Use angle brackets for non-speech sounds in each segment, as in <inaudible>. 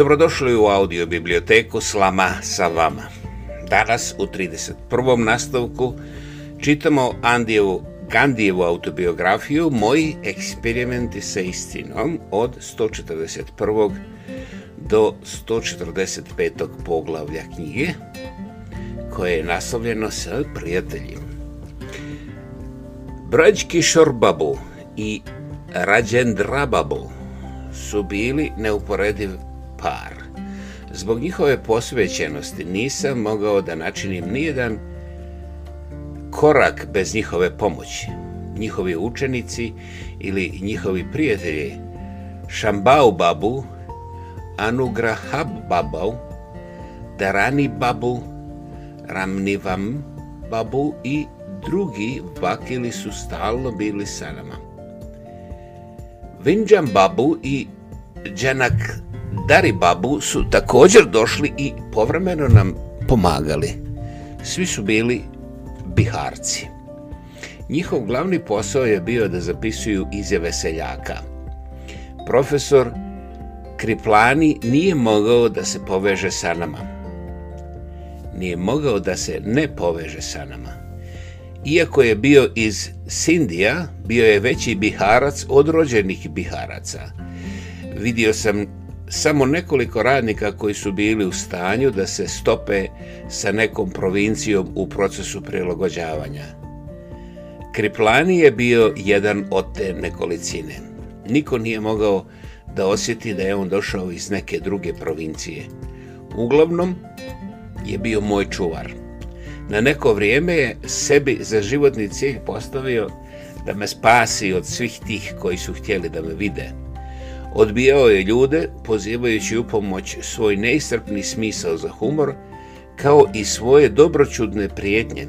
Dobrodošli u audio biblioteku Slama sa vama. Danas u 31. nastavku čitamo Andijevu Gandijevu autobiografiju Moji eksperimenti sa istinom od 141. do 145. poglavlja knjige koje je naslovljeno sa prijateljima. Brađki Šorbabu i Rađendrababu su bili neuporediv par. Zbog njihove posvećenosti nisam mogao da načinim nijedan korak bez njihove pomoći. Njihovi učenici ili njihovi prijatelji Šambau Babu, Anugrahab Babu, Darani Babu, Ramnivam Babu i drugi vakili su stalno bili sa nama. Vinjam Babu i Džanak Dari Babu su također došli i povremeno nam pomagali. Svi su bili biharci. Njihov glavni posao je bio da zapisuju izjave seljaka. Profesor Kriplani nije mogao da se poveže sa nama. Nije mogao da se ne poveže sa nama. Iako je bio iz Sindija, bio je veći biharac od rođenih biharaca. Vidio sam samo nekoliko radnika koji su bili u stanju da se stope sa nekom provincijom u procesu prilagođavanja. Kriplani je bio jedan od te nekolicine. Niko nije mogao da osjeti da je on došao iz neke druge provincije. Uglavnom je bio moj čuvar. Na neko vrijeme je sebi za životni cilj postavio da me spasi od svih tih koji su htjeli da me vide Odbijao je ljude, pozivajući u pomoć svoj neistrpni smisao za humor, kao i svoje dobročudne prijetnje.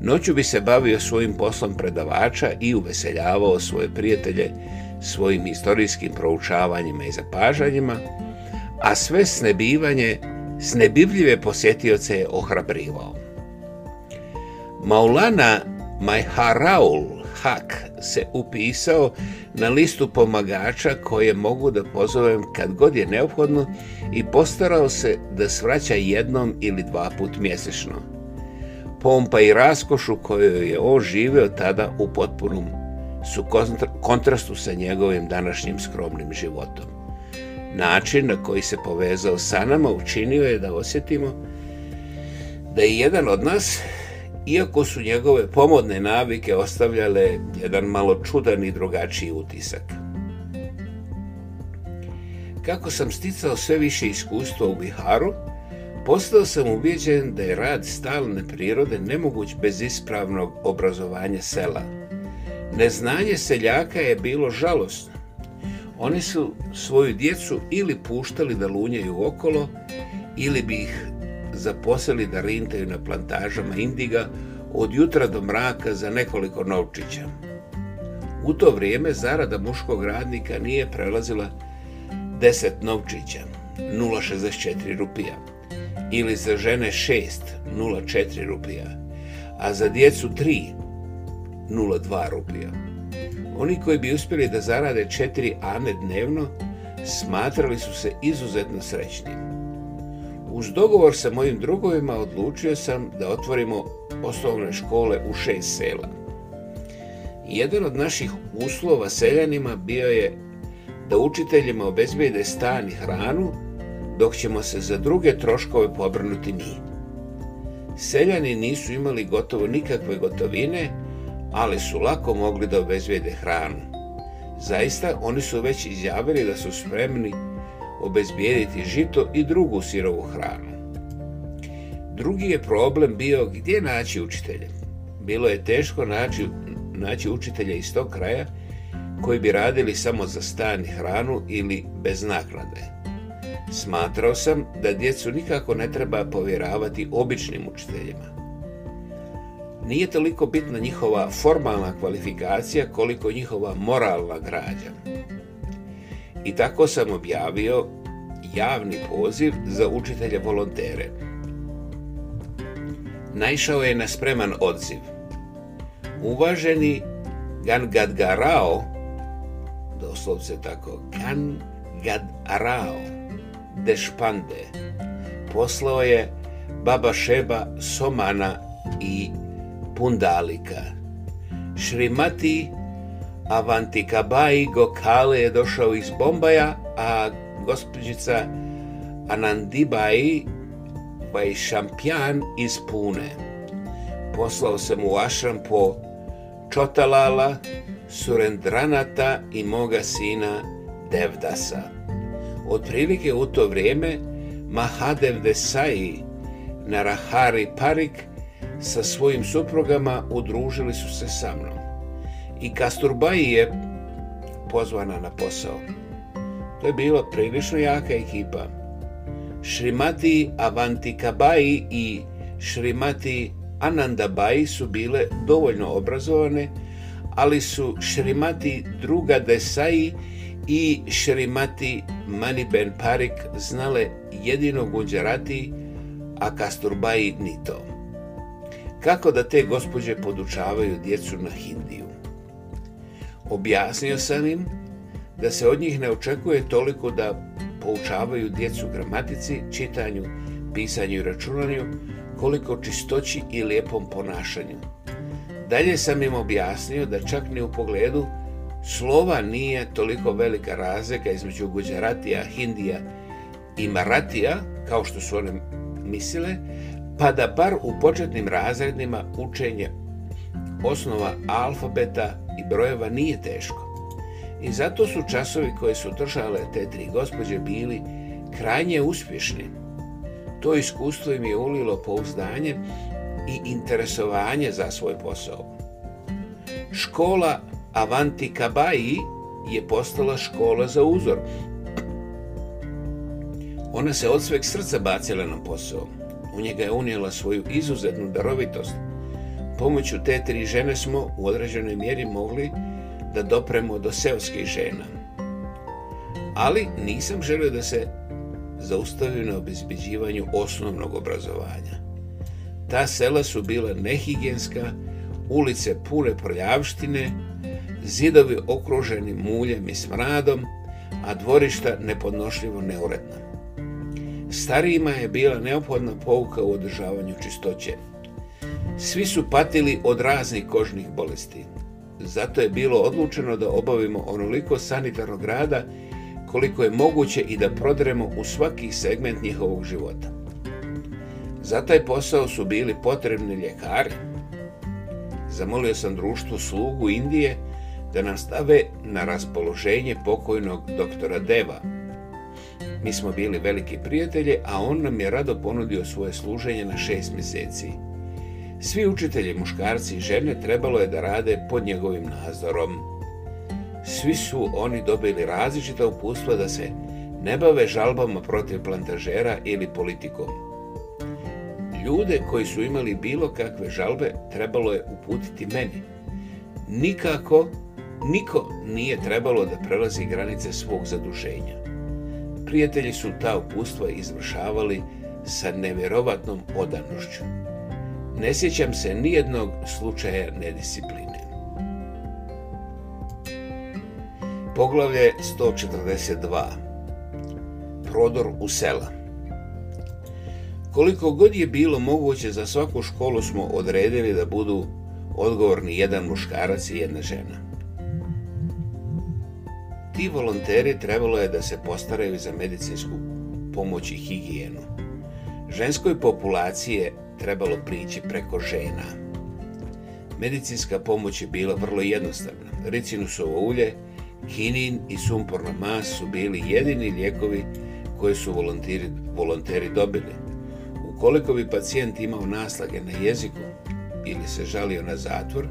Noću bi se bavio svojim poslom predavača i uveseljavao svoje prijatelje svojim historijskim proučavanjima i zapažanjima, a sve snebivanje snebivljive posjetioce je ohrabrivao. Maulana Majharaul Hak se upisao na listu pomagača koje mogu da pozovem kad god je neophodno i postarao se da svraća jednom ili dva put mjesečno. Pompa i raskoš u kojoj je on živeo tada u potpunom su kontrastu sa njegovim današnjim skromnim životom. Način na koji se povezao sa nama učinio je da osjetimo da je jedan od nas iako su njegove pomodne navike ostavljale jedan malo čudan i drugačiji utisak. Kako sam sticao sve više iskustva u Biharu, postao sam ubijeđen da je rad stalne prirode nemoguć bez ispravnog obrazovanja sela. Neznanje seljaka je bilo žalostno. Oni su svoju djecu ili puštali da lunjaju okolo, ili bi ih zaposlili da rintaju na plantažama indiga od jutra do mraka za nekoliko novčića. U to vrijeme zarada muškog radnika nije prelazila 10 novčića, 0,64 rupija, ili za žene 6, 0,4 rupija, a za djecu 3, 0,2 rupija. Oni koji bi uspjeli da zarade 4 ane dnevno, smatrali su se izuzetno srećnim. Uz dogovor sa mojim drugovima odlučio sam da otvorimo osnovne škole u šest sela. Jedan od naših uslova seljanima bio je da učiteljima obezbijede stan i hranu, dok ćemo se za druge troškove pobrnuti mi. Seljani nisu imali gotovo nikakve gotovine, ali su lako mogli da obezvijede hranu. Zaista, oni su već izjavili da su spremni obezbijediti žito i drugu sirovu hranu. Drugi je problem bio gdje naći učitelje. Bilo je teško naći, naći učitelja iz tog kraja koji bi radili samo za stan i hranu ili bez naknade. Smatrao sam da djecu nikako ne treba povjeravati običnim učiteljima. Nije toliko bitna njihova formalna kvalifikacija koliko njihova moralna građa. I tako sam objavio javni poziv za učitelje volontere. Naišao je na spreman odziv. Uvaženi Gangadgarao, doslovce tako, Gangadarao Dešpande, poslao je Baba Šeba Somana i Pundalika. Šrimati Kabai Gokale je došao iz Bombaja, a gospođica Anandibai Vajšampjan iz Pune. Poslao sam u Ašram po Čotalala, Surendranata i moga sina Devdasa. Otprilike u to vrijeme Mahadev Desai Narahari Parik sa svojim suprugama udružili su se sa mnom i Kasturbaji je pozvana na posao. To je bilo prilično jaka ekipa. Šrimati Avantikabaji i Šrimati anandabai su bile dovoljno obrazovane, ali su Šrimati Druga Desai i Šrimati Maniben Parik znale jedino Guđarati, a Kasturbaji ni to. Kako da te gospođe podučavaju djecu na Hindiju? Objasnio sam im da se od njih ne očekuje toliko da poučavaju djecu gramatici, čitanju, pisanju i računanju, koliko čistoći i lijepom ponašanju. Dalje sam im objasnio da čak ni u pogledu slova nije toliko velika razlika između Guđaratija, Hindija i Maratija, kao što su one mislile, pa da bar u početnim razrednima učenje osnova alfabeta i brojeva nije teško. I zato su časovi koje su držale te tri gospođe bili krajnje uspješni. To iskustvo im je ulilo pouzdanje i interesovanje za svoj posao. Škola Avanti Kabai je postala škola za uzor. Ona se od sveg srca bacila na posao. U njega je unijela svoju izuzetnu darovitost, Pomoću te tri žene smo u određenoj mjeri mogli da dopremo do seoskih žena. Ali nisam želio da se zaustavio na obezbeđivanju osnovnog obrazovanja. Ta sela su bila nehigijenska, ulice pune prljavštine, zidovi okruženi muljem i smradom, a dvorišta nepodnošljivo neuredna. Starijima je bila neophodna pouka u održavanju čistoće, svi su patili od raznih kožnih bolesti. Zato je bilo odlučeno da obavimo onoliko sanitarnog rada koliko je moguće i da prodremo u svaki segment njihovog života. Za taj posao su bili potrebni ljekari. Zamolio sam društvu slugu Indije da nam stave na raspoloženje pokojnog doktora Deva. Mi smo bili veliki prijatelji, a on nam je rado ponudio svoje služenje na šest mjeseci. Svi učitelji, muškarci i žene trebalo je da rade pod njegovim nadzorom. Svi su oni dobili različita upustva da se ne bave žalbama protiv plantažera ili politikom. Ljude koji su imali bilo kakve žalbe trebalo je uputiti meni. Nikako, niko nije trebalo da prelazi granice svog zadušenja. Prijatelji su ta upustva izvršavali sa nevjerovatnom odanošću ne sjećam se nijednog slučaja nediscipline. Poglavlje 142. Prodor u sela. Koliko god je bilo moguće, za svaku školu smo odredili da budu odgovorni jedan muškarac i jedna žena. Ti volonteri trebalo je da se postaraju za medicinsku pomoć i higijenu. Ženskoj populaciji trebalo prići preko žena. Medicinska pomoć je bila vrlo jednostavna. Ricinusovo ulje, kinin i sumporna mas su bili jedini lijekovi koje su volonteri dobili. Ukoliko bi pacijent imao naslage na jeziku ili se žalio na zatvor,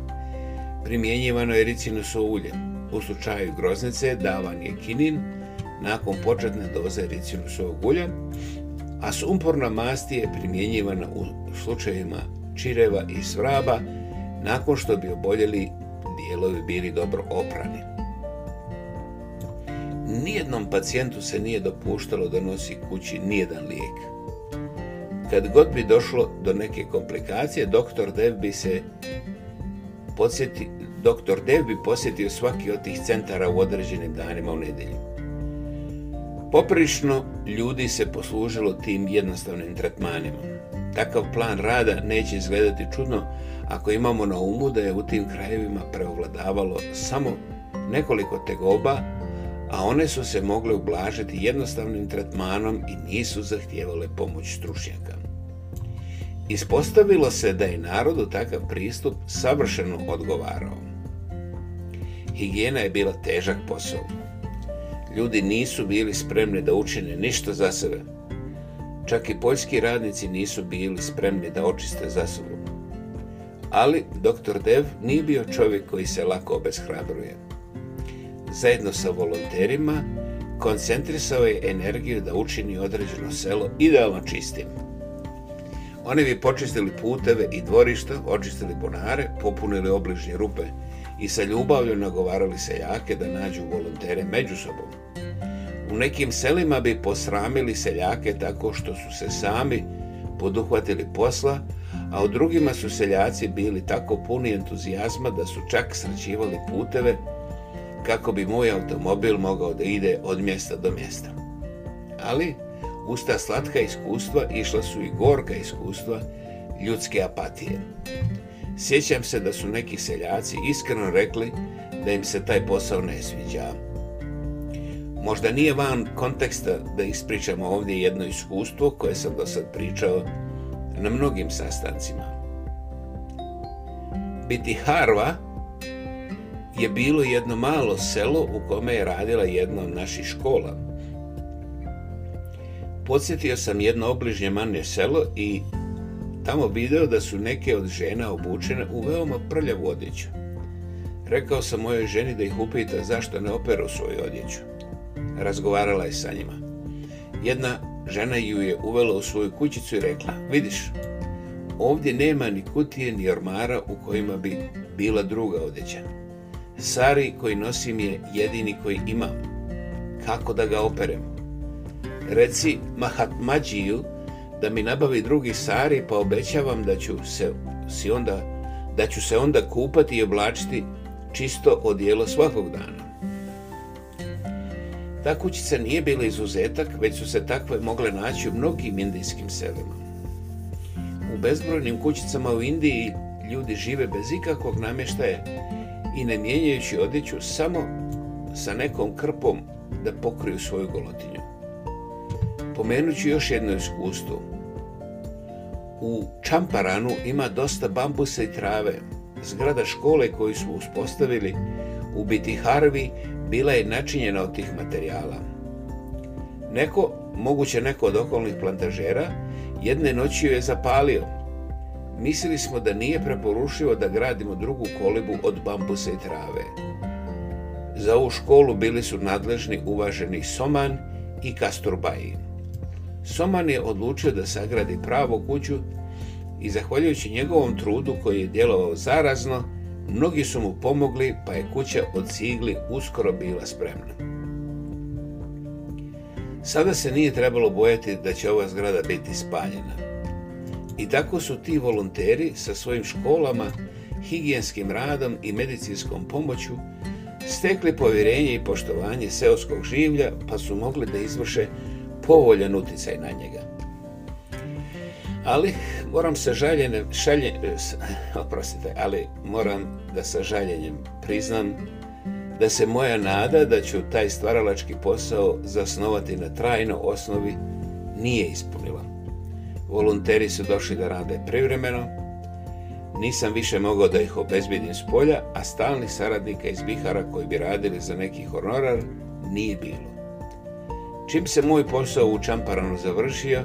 primjenjivano je ricinusovo ulje. U slučaju groznice davan je kinin nakon početne doze ricinusovog ulja a sumporna masti je primjenjivana u slučajevima čireva i svraba nakon što bi oboljeli dijelovi bili dobro oprani. Nijednom pacijentu se nije dopuštalo da nosi kući nijedan lijek. Kad god bi došlo do neke komplikacije, doktor Dev bi se doktor bi posjetio svaki od tih centara u određenim danima u nedjelju. Poprično ljudi se poslužilo tim jednostavnim tretmanima. Takav plan rada neće izgledati čudno ako imamo na umu da je u tim krajevima preovladavalo samo nekoliko tegoba, a one su se mogle ublažiti jednostavnim tretmanom i nisu zahtijevale pomoć stručnjaka. Ispostavilo se da je narodu takav pristup savršeno odgovarao. Higijena je bila težak posao, ljudi nisu bili spremni da učine ništa za sebe. Čak i poljski radnici nisu bili spremni da očiste za sobom. Ali dr. Dev nije bio čovjek koji se lako obeshrabruje. Zajedno sa volonterima koncentrisao je energiju da učini određeno selo idealno čistim. Oni bi počistili puteve i dvorišta, očistili bonare, popunili obližnje rupe, i sa ljubavlju nagovarali seljake da nađu volontere među sobom. U nekim selima bi posramili seljake tako što su se sami poduhvatili posla, a u drugima su seljaci bili tako puni entuzijazma da su čak srećivali puteve kako bi moj automobil mogao da ide od mjesta do mjesta. Ali, uz ta slatka iskustva išla su i gorka iskustva ljudske apatije. Sjećam se da su neki seljaci iskreno rekli da im se taj posao ne sviđa. Možda nije van konteksta da ispričamo ovdje jedno iskustvo koje sam do sad pričao na mnogim sastancima. Biti Harva je bilo jedno malo selo u kome je radila jedna od naših škola. Podsjetio sam jedno obližnje manje selo i tamo video da su neke od žena obučene u veoma prljavu odjeću. Rekao sam mojoj ženi da ih upita zašto ne operu svoju odjeću. Razgovarala je sa njima. Jedna žena ju je uvela u svoju kućicu i rekla, vidiš, ovdje nema ni kutije ni ormara u kojima bi bila druga odjeća. Sari koji nosim je jedini koji imam. Kako da ga operem? Reci Mahatmađiju da mi nabavi drugi sari pa obećavam da ću se, si onda, da ću se onda kupati i oblačiti čisto odijelo svakog dana. Ta kućica nije bila izuzetak, već su se takve mogle naći u mnogim indijskim selima. U bezbrojnim kućicama u Indiji ljudi žive bez ikakvog namještaja i ne mijenjajući odjeću samo sa nekom krpom da pokriju svoju golotinju. Pomenut ću još jedno iskustvo. U Čamparanu ima dosta bambusa i trave. Zgrada škole koju smo uspostavili u biti Harvi, bila je načinjena od tih materijala. Neko, moguće neko od okolnih plantažera, jedne noći ju je zapalio. Mislili smo da nije preporušivo da gradimo drugu kolibu od bambusa i trave. Za ovu školu bili su nadležni uvaženi Soman i Kasturbajin. Soman je odlučio da sagradi pravu kuću i zahvaljujući njegovom trudu koji je djelovao zarazno, mnogi su mu pomogli pa je kuća od cigli uskoro bila spremna. Sada se nije trebalo bojati da će ova zgrada biti spaljena. I tako su ti volonteri sa svojim školama, higijenskim radom i medicinskom pomoću stekli povjerenje i poštovanje seoskog življa pa su mogli da izvrše Povoljen utjecaj na njega. Ali moram sa žaljenjem, šalje, e, <laughs> oprostite, ali moram da sa žaljenjem priznam da se moja nada da ću taj stvaralački posao zasnovati na trajnoj osnovi nije ispunila. Volonteri su došli da rade privremeno, nisam više mogao da ih obezbedim s polja, a stalnih saradnika iz Bihara koji bi radili za neki honorar nije bilo. Čim se moj posao u Čamparanu završio,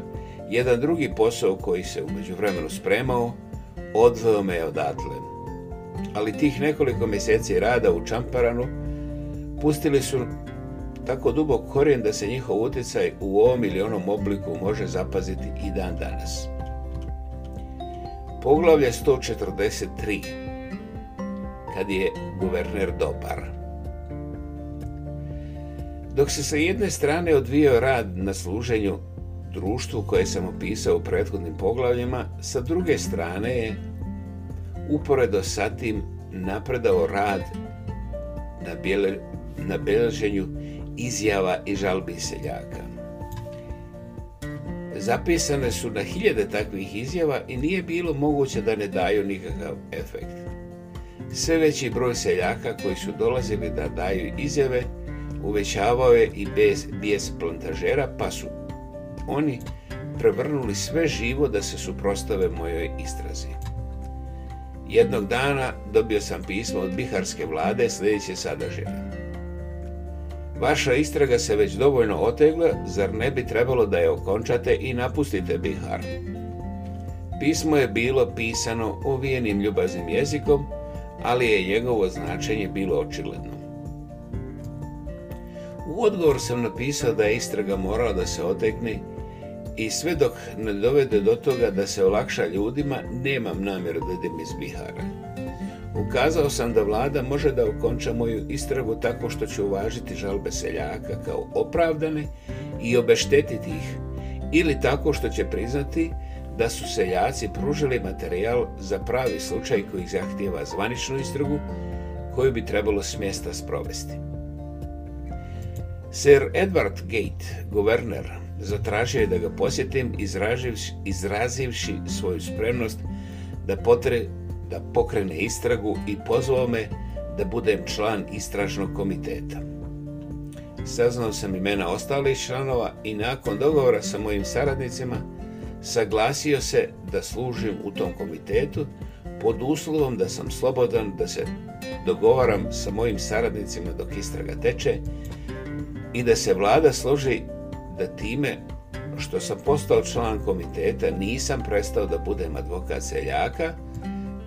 jedan drugi posao koji se umeđu vremenu spremao, odveo me odatle. Ali tih nekoliko mjeseci rada u Čamparanu pustili su tako dubok korijen da se njihov utjecaj u ovom ili onom obliku može zapaziti i dan danas. Poglavlje 143. Kad je guverner dobar. Dok se sa jedne strane odvijao rad na služenju društvu koje sam opisao u prethodnim poglavljima, sa druge strane je uporedo sa tim napredao rad na, bjele, na beleženju izjava i žalbi seljaka. Zapisane su na hiljade takvih izjava i nije bilo moguće da ne daju nikakav efekt. Sve veći broj seljaka koji su dolazili da daju izjave uvećavao je i bez, bijes plantažera, pa su oni prevrnuli sve živo da se suprostave mojoj istrazi. Jednog dana dobio sam pismo od Biharske vlade sljedeće sadržaje. Vaša istraga se već dovoljno otegla, zar ne bi trebalo da je okončate i napustite Bihar? Pismo je bilo pisano uvijenim ljubaznim jezikom, ali je njegovo značenje bilo očigledno. U odgovor sam napisao da je istraga morala da se otekne i sve dok ne dovede do toga da se olakša ljudima, nemam namjeru da idem iz Bihara. Ukazao sam da vlada može da okonča moju istragu tako što će uvažiti žalbe seljaka kao opravdane i obeštetiti ih, ili tako što će priznati da su seljaci pružili materijal za pravi slučaj koji zahtjeva zvaničnu istragu koju bi trebalo smjesta mjesta sprovesti. Sir Edward Gate, guverner, zatražio je da ga posjetim izrazivši, izrazivši svoju spremnost da, potre, da pokrene istragu i pozvao me da budem član istražnog komiteta. Saznao sam imena ostalih članova i nakon dogovora sa mojim saradnicima saglasio se da služim u tom komitetu pod uslovom da sam slobodan da se dogovaram sa mojim saradnicima dok istraga teče i da se vlada složi da time što sam postao član komiteta nisam prestao da budem advokat seljaka,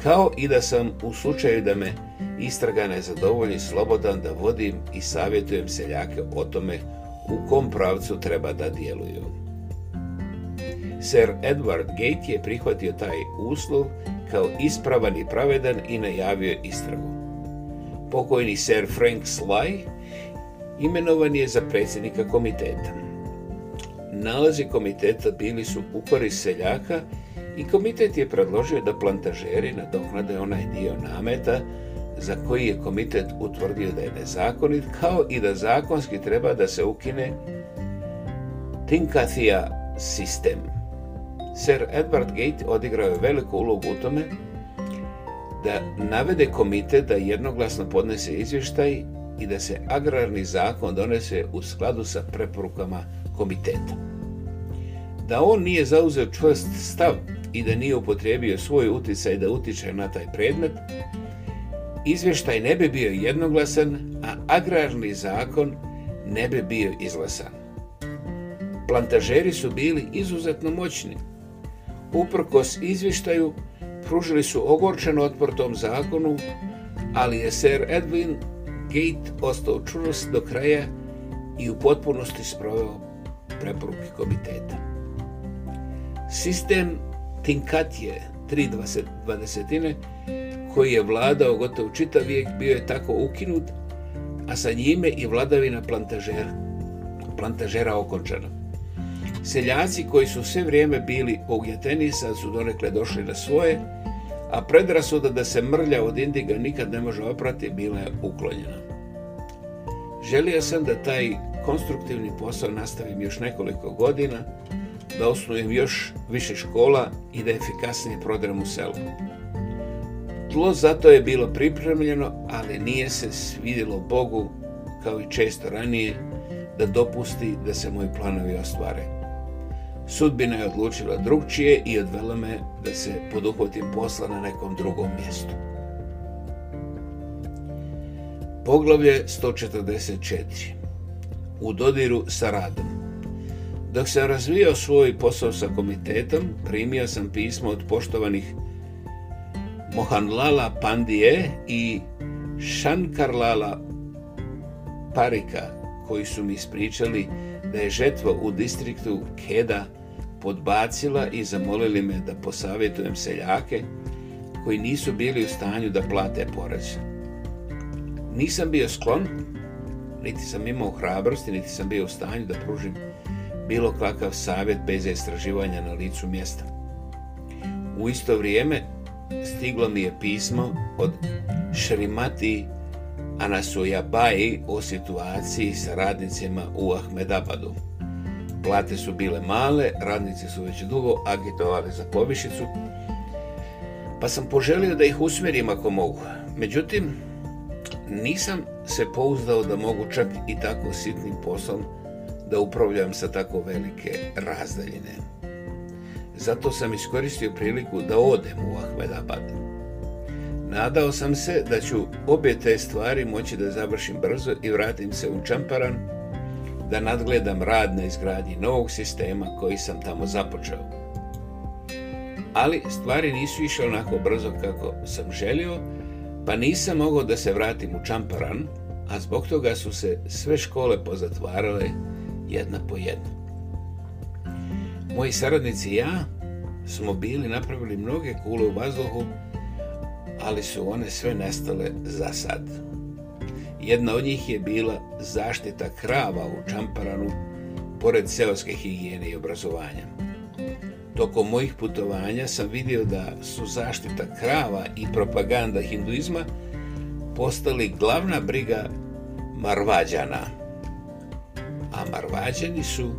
kao i da sam u slučaju da me istraga ne zadovolji slobodan da vodim i savjetujem seljake o tome u kom pravcu treba da djeluju. Sir Edward Gate je prihvatio taj uslov kao ispravan i pravedan i najavio istragu. Pokojni Sir Frank Sly Imenovan je za predsjednika komiteta. Nalazi komiteta bili su u korist seljaka i komitet je predložio da plantažeri nadoknade onaj dio nameta za koji je komitet utvrdio da je nezakonit, kao i da zakonski treba da se ukine Tinkathia sistem. Sir Edward Gate odigrao je veliku ulogu u tome da navede komitet da jednoglasno podnese izvještaj i da se agrarni zakon donese u skladu sa preporukama komiteta. Da on nije zauzeo čvrst stav i da nije upotrijebio svoj utjecaj da utiče na taj predmet, izvještaj ne bi bio jednoglasan, a agrarni zakon ne bi bio izglasan. Plantažeri su bili izuzetno moćni. Uprkos izvještaju pružili su ogorčen otpor tom zakonu, ali je Sir Edwin Gate ostao čuros do kraja i u potpunosti sproveo preporuke komiteta. Sistem Tinkatije 3.20 koji je vladao gotovo čitav vijek bio je tako ukinut, a sa njime i vladavina plantažera, plantažera okončana. Seljaci koji su sve vrijeme bili ognjeteni sad su donekle došli na svoje, a predrasuda da se mrlja od indiga nikad ne može oprati bila je uklonjena. Želio sam da taj konstruktivni posao nastavim još nekoliko godina, da osnujem još više škola i da efikasnije prodrem u selu. Tlo zato je bilo pripremljeno, ali nije se svidjelo Bogu, kao i često ranije, da dopusti da se moji planovi ostvare. Sudbina je odlučila drugčije i odvela me da se poduhvatim posla na nekom drugom mjestu. Poglavlje 144. U dodiru sa radom. Dok sam razvijao svoj posao sa komitetom, primio sam pismo od poštovanih Mohanlala Pandije i Shankarlala Parika, koji su mi ispričali da je žetva u distriktu Keda podbacila i zamolili me da posavjetujem seljake koji nisu bili u stanju da plate porez. Nisam bio sklon, niti sam imao hrabrosti, niti sam bio u stanju da pružim bilo kakav savjet bez istraživanja na licu mjesta. U isto vrijeme stiglo mi je pismo od Šrimati Anasuja Baji o situaciji sa radnicima u Ahmedabadu. Plate su bile male, radnice su već dugo agitovali za povišicu, pa sam poželio da ih usmjerim ako mogu. Međutim, nisam se pouzdao da mogu čak i tako sitnim poslom da upravljam sa tako velike razdaljine. Zato sam iskoristio priliku da odem u Ahmedabadu. Nadao sam se da ću obje te stvari moći da završim brzo i vratim se u Čamparan da nadgledam rad na izgradnji novog sistema koji sam tamo započeo. Ali stvari nisu išle onako brzo kako sam želio, pa nisam mogao da se vratim u Čamparan, a zbog toga su se sve škole pozatvarale jedna po jedna. Moji saradnici i ja smo bili napravili mnoge kule u vazduhu ali su one sve nestale za sad. Jedna od njih je bila zaštita krava u Čamparanu pored seoske higijene i obrazovanja. Tokom mojih putovanja sam vidio da su zaštita krava i propaganda hinduizma postali glavna briga Marvađana. A Marvađani su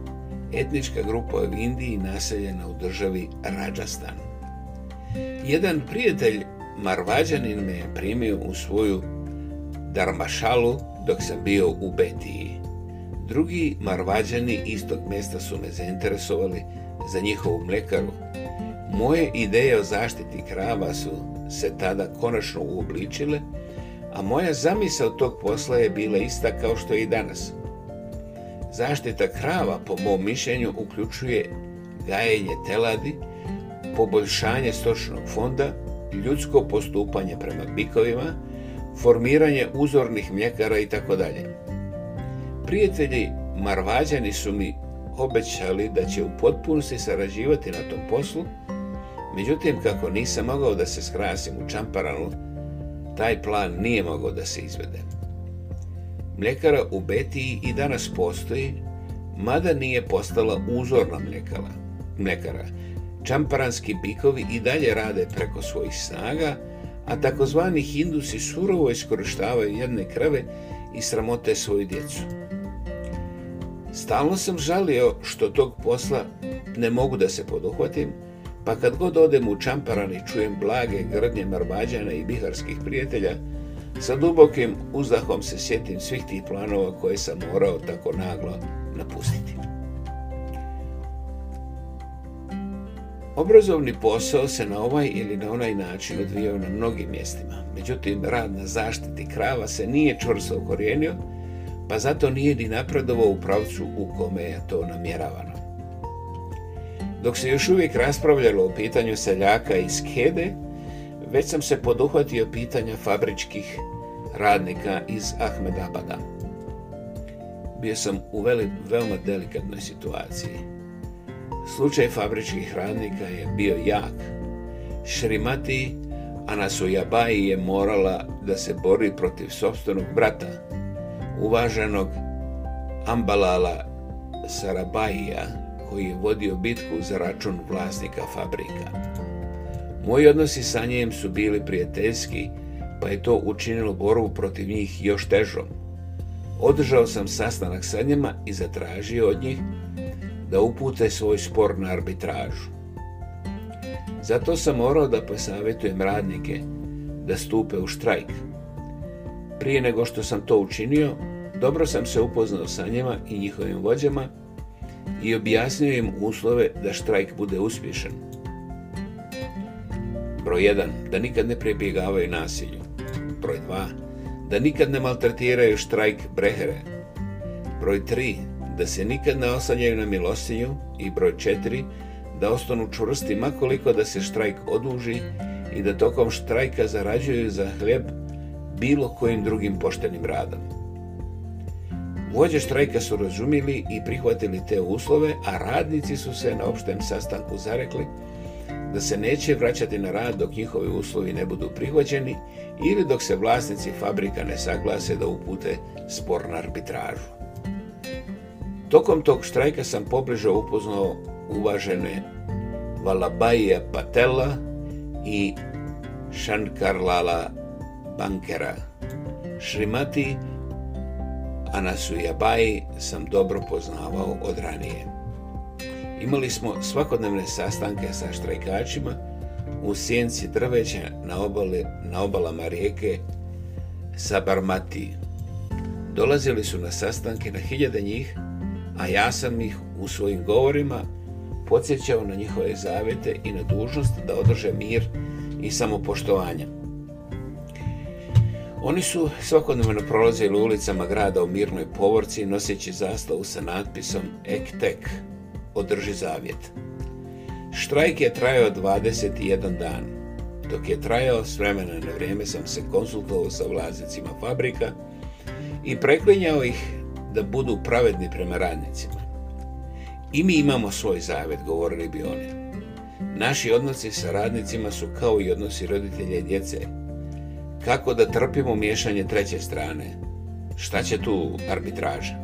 etnička grupa u Indiji naseljena u državi Rađastan. Jedan prijatelj Marvađanin me je primio u svoju darmašalu dok sam bio u Betiji. Drugi Marvađani istog mjesta su me zainteresovali za njihovu mlekaru. Moje ideje o zaštiti krava su se tada konačno uobličile, a moja od tog posla je bila ista kao što je i danas. Zaštita krava, po mom mišljenju, uključuje gajenje teladi, poboljšanje stočnog fonda, ljudsko postupanje prema bikovima, formiranje uzornih mljekara dalje. Prijatelji Marvađani su mi obećali da će u potpunosti sarađivati na tom poslu, međutim kako nisam mogao da se skrasim u Čamparanu, taj plan nije mogao da se izvede. Mljekara u Betiji i danas postoji, mada nije postala uzorna mljekara, Čamparanski bikovi i dalje rade preko svojih snaga, a takozvani hindusi surovo iskorištavaju jedne krave i sramote svoju djecu. Stalno sam žalio što tog posla ne mogu da se poduhvatim, pa kad god odem u Čamparan i čujem blage grdnje Marbađana i biharskih prijatelja, sa dubokim uzdahom se sjetim svih tih planova koje sam morao tako naglo napustiti. Obrazovni posao se na ovaj ili na onaj način odvijao na mnogim mjestima. Međutim, rad na zaštiti krava se nije čvrsto ukorijenio, pa zato nije ni napredovao u pravcu u kome je to namjeravano. Dok se još uvijek raspravljalo o pitanju seljaka iz Kede, već sam se poduhvatio pitanja fabričkih radnika iz Ahmedabada. Bio sam u veoma delikatnoj situaciji. Slučaj fabričkih radnika je bio jak. Šrimati Anasujabaji je morala da se bori protiv sobstvenog brata, uvaženog Ambalala Sarabajija, koji je vodio bitku za račun vlasnika fabrika. Moji odnosi sa njem su bili prijateljski, pa je to učinilo borbu protiv njih još težom. Održao sam sastanak sa njima i zatražio od njih da upute svoj spor na arbitražu. Zato sam morao da posavjetujem radnike da stupe u štrajk. Prije nego što sam to učinio, dobro sam se upoznao sa njima i njihovim vođama i objasnio im uslove da štrajk bude uspješan. Broj 1. Da nikad ne prebjegavaju nasilju. Broj 2. Da nikad ne maltretiraju štrajk brehere. Broj 3 da se nikad ne osanjaju na milostinju i broj četiri, da ostanu čvrsti makoliko da se štrajk oduži i da tokom štrajka zarađuju za hljeb bilo kojim drugim poštenim radom. Vođe štrajka su razumili i prihvatili te uslove, a radnici su se na opštem sastanku zarekli da se neće vraćati na rad dok njihovi uslovi ne budu prihvaćeni ili dok se vlasnici fabrika ne saglase da upute spor na arbitražu. Tokom tog štrajka sam pobliže upoznao uvažene Valabaija patella i Shankarlala Bankera. Šrimati Anasujabaji sam dobro poznavao od ranije. Imali smo svakodnevne sastanke sa štrajkačima u sjenci drveća na, obale na obalama rijeke Sabarmati. Dolazili su na sastanke na hiljade njih a ja sam ih u svojim govorima podsjećao na njihove zavjete i na dužnost da održe mir i samopoštovanja. Oni su svakodnevno prolazili ulicama grada u mirnoj povorci noseći zastavu sa natpisom Ektek, održi zavjet. Štrajk je trajao 21 dan. Dok je trajao, s vremena na vrijeme sam se konsultovao sa vlasnicima fabrika i preklinjao ih da budu pravedni prema radnicima. I mi imamo svoj zavet, govorili bi oni. Naši odnosi sa radnicima su kao i odnosi roditelja i djece. Kako da trpimo miješanje treće strane? Šta će tu arbitraža?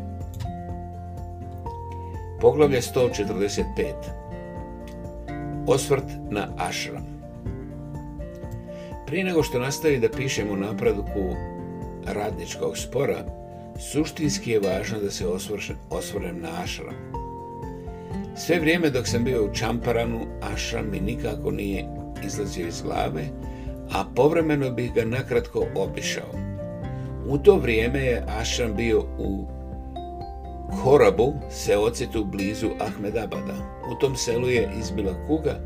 Poglavlje 145. Osvrt na ašram. Prije nego što nastavi da pišemo u napredku radničkog spora, suštinski je važno da se osvrnem na ašram. Sve vrijeme dok sam bio u Čamparanu, ašram mi nikako nije izlazio iz glave, a povremeno bih ga nakratko obišao. U to vrijeme je ašram bio u Korabu, seocetu blizu Ahmedabada. U tom selu je izbila kuga,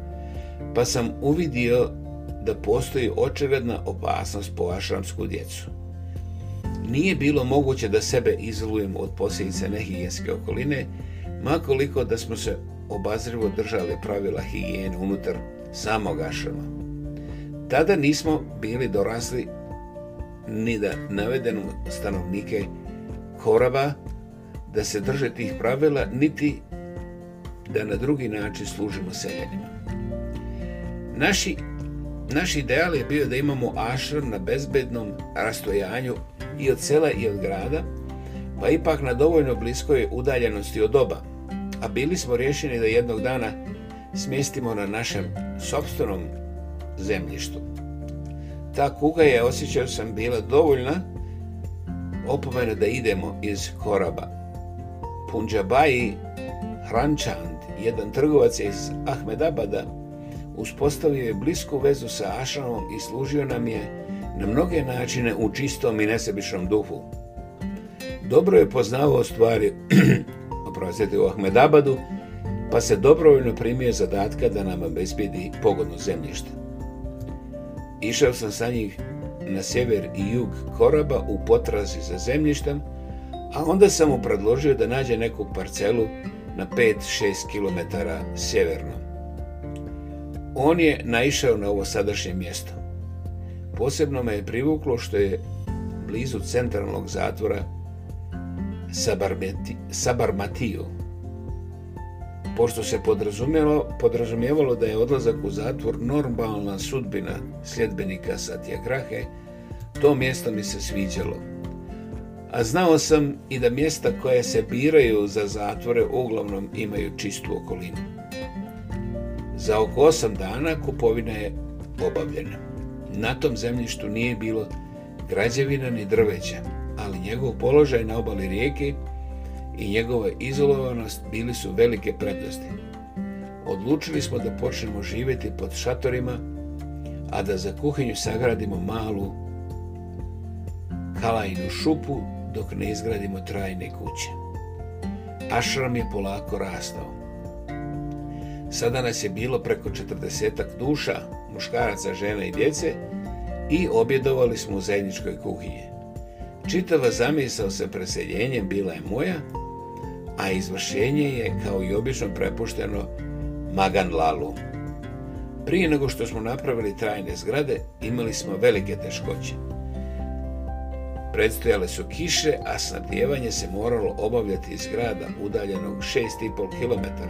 pa sam uvidio da postoji očigledna opasnost po ašramsku djecu nije bilo moguće da sebe izolujemo od posljedice mhm. nehigijenske okoline, makoliko da smo se obazrivo držali pravila higijene unutar samog ašrama. Tada nismo bili dorasli ni da navedenu stanovnike koraba da se drže tih pravila, niti da na drugi način služimo seljenima. Naši naš ideal je bio da imamo ašram na bezbednom rastojanju i od sela i od grada, pa ipak na dovoljno bliskoj udaljenosti od oba. A bili smo rješeni da jednog dana smjestimo na našem sobstvenom zemljištu. Ta kuga je, osjećao sam, bila dovoljna opomena da idemo iz Koraba. Punjabai Hrančand, jedan trgovac iz Ahmedabada, uspostavio je blisku vezu sa Ašanom i služio nam je na mnoge načine u čistom i nesebičnom duhu. Dobro je poznavao stvari <clears throat> u Ahmedabadu, pa se dobrovoljno primio zadatka da nam bezbidi pogodno zemljište. Išao sam sa njih na sjever i jug Koraba u potrazi za zemljištem, a onda sam mu predložio da nađe neku parcelu na 5-6 km sjeverno on je naišao na ovo sadašnje mjesto. Posebno me je privuklo što je blizu centralnog zatvora Sabarmatiju. Pošto se podrazumijevalo da je odlazak u zatvor normalna sudbina sljedbenika Satyagrahe, to mjesto mi se sviđalo. A znao sam i da mjesta koje se biraju za zatvore uglavnom imaju čistu okolinu. Za oko 8 dana kupovina je obavljena. Na tom zemljištu nije bilo građevina ni drveća, ali njegov položaj na obali rijeke i njegova izolovanost bili su velike prednosti. Odlučili smo da počnemo živjeti pod šatorima, a da za kuhinju sagradimo malu kalajnu šupu dok ne izgradimo trajne kuće. Ašram je polako rastao. Sada nas je bilo preko četrdesetak duša, muškaraca, žena i djece i objedovali smo u zajedničkoj kuhinji. Čitava zamisao sa preseljenjem bila je moja, a izvršenje je kao i obično prepušteno Magan Lalu. Prije nego što smo napravili trajne zgrade, imali smo velike teškoće. Predstojale su kiše, a snabdjevanje se moralo obavljati iz grada udaljenog 6,5 km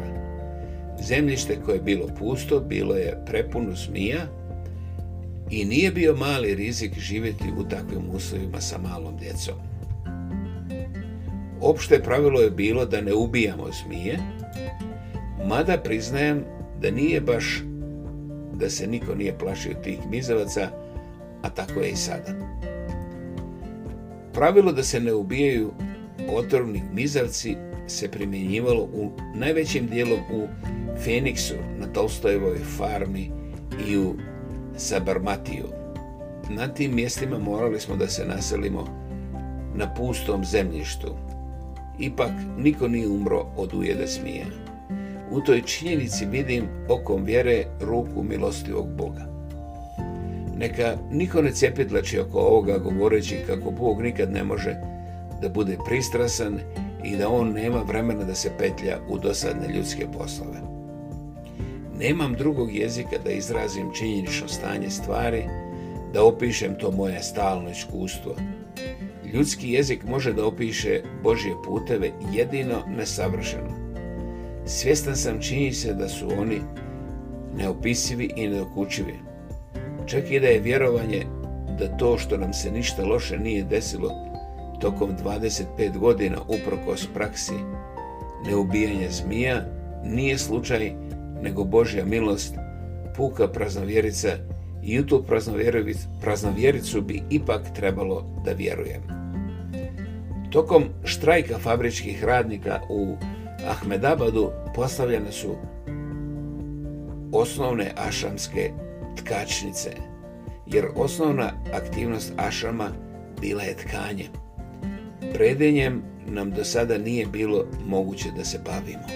Zemljište koje je bilo pusto, bilo je prepuno zmija i nije bio mali rizik živjeti u takvim uslovima sa malom djecom. Opšte pravilo je bilo da ne ubijamo zmije, mada priznajem da nije baš da se niko nije plašio tih mizavaca, a tako je i sada. Pravilo da se ne ubijaju otrovni mizavci se primjenjivalo u najvećim dijelu u Feniksu na Tolstojevoj farmi i u Sabarmatiju. Na tim mjestima morali smo da se naselimo na pustom zemljištu. Ipak niko nije umro od ujede smija. U toj činjenici vidim okom vjere ruku milostivog Boga. Neka niko ne cepitlači oko ovoga govoreći kako Bog nikad ne može da bude pristrasan i da on nema vremena da se petlja u dosadne ljudske poslove. Nemam drugog jezika da izrazim činjenično stanje stvari, da opišem to moje stalno iskustvo. Ljudski jezik može da opiše Božje puteve jedino nesavršeno. Svjestan sam se da su oni neopisivi i neokučivi. Čak i da je vjerovanje da to što nam se ništa loše nije desilo tokom 25 godina uprkos praksi neubijanja zmija nije slučaj nego Božja milost, puka praznovjerica i u tu praznovjericu bi ipak trebalo da vjerujem. Tokom štrajka fabričkih radnika u Ahmedabadu postavljene su osnovne ašamske tkačnice, jer osnovna aktivnost ašama bila je tkanje predenjem nam do sada nije bilo moguće da se bavimo.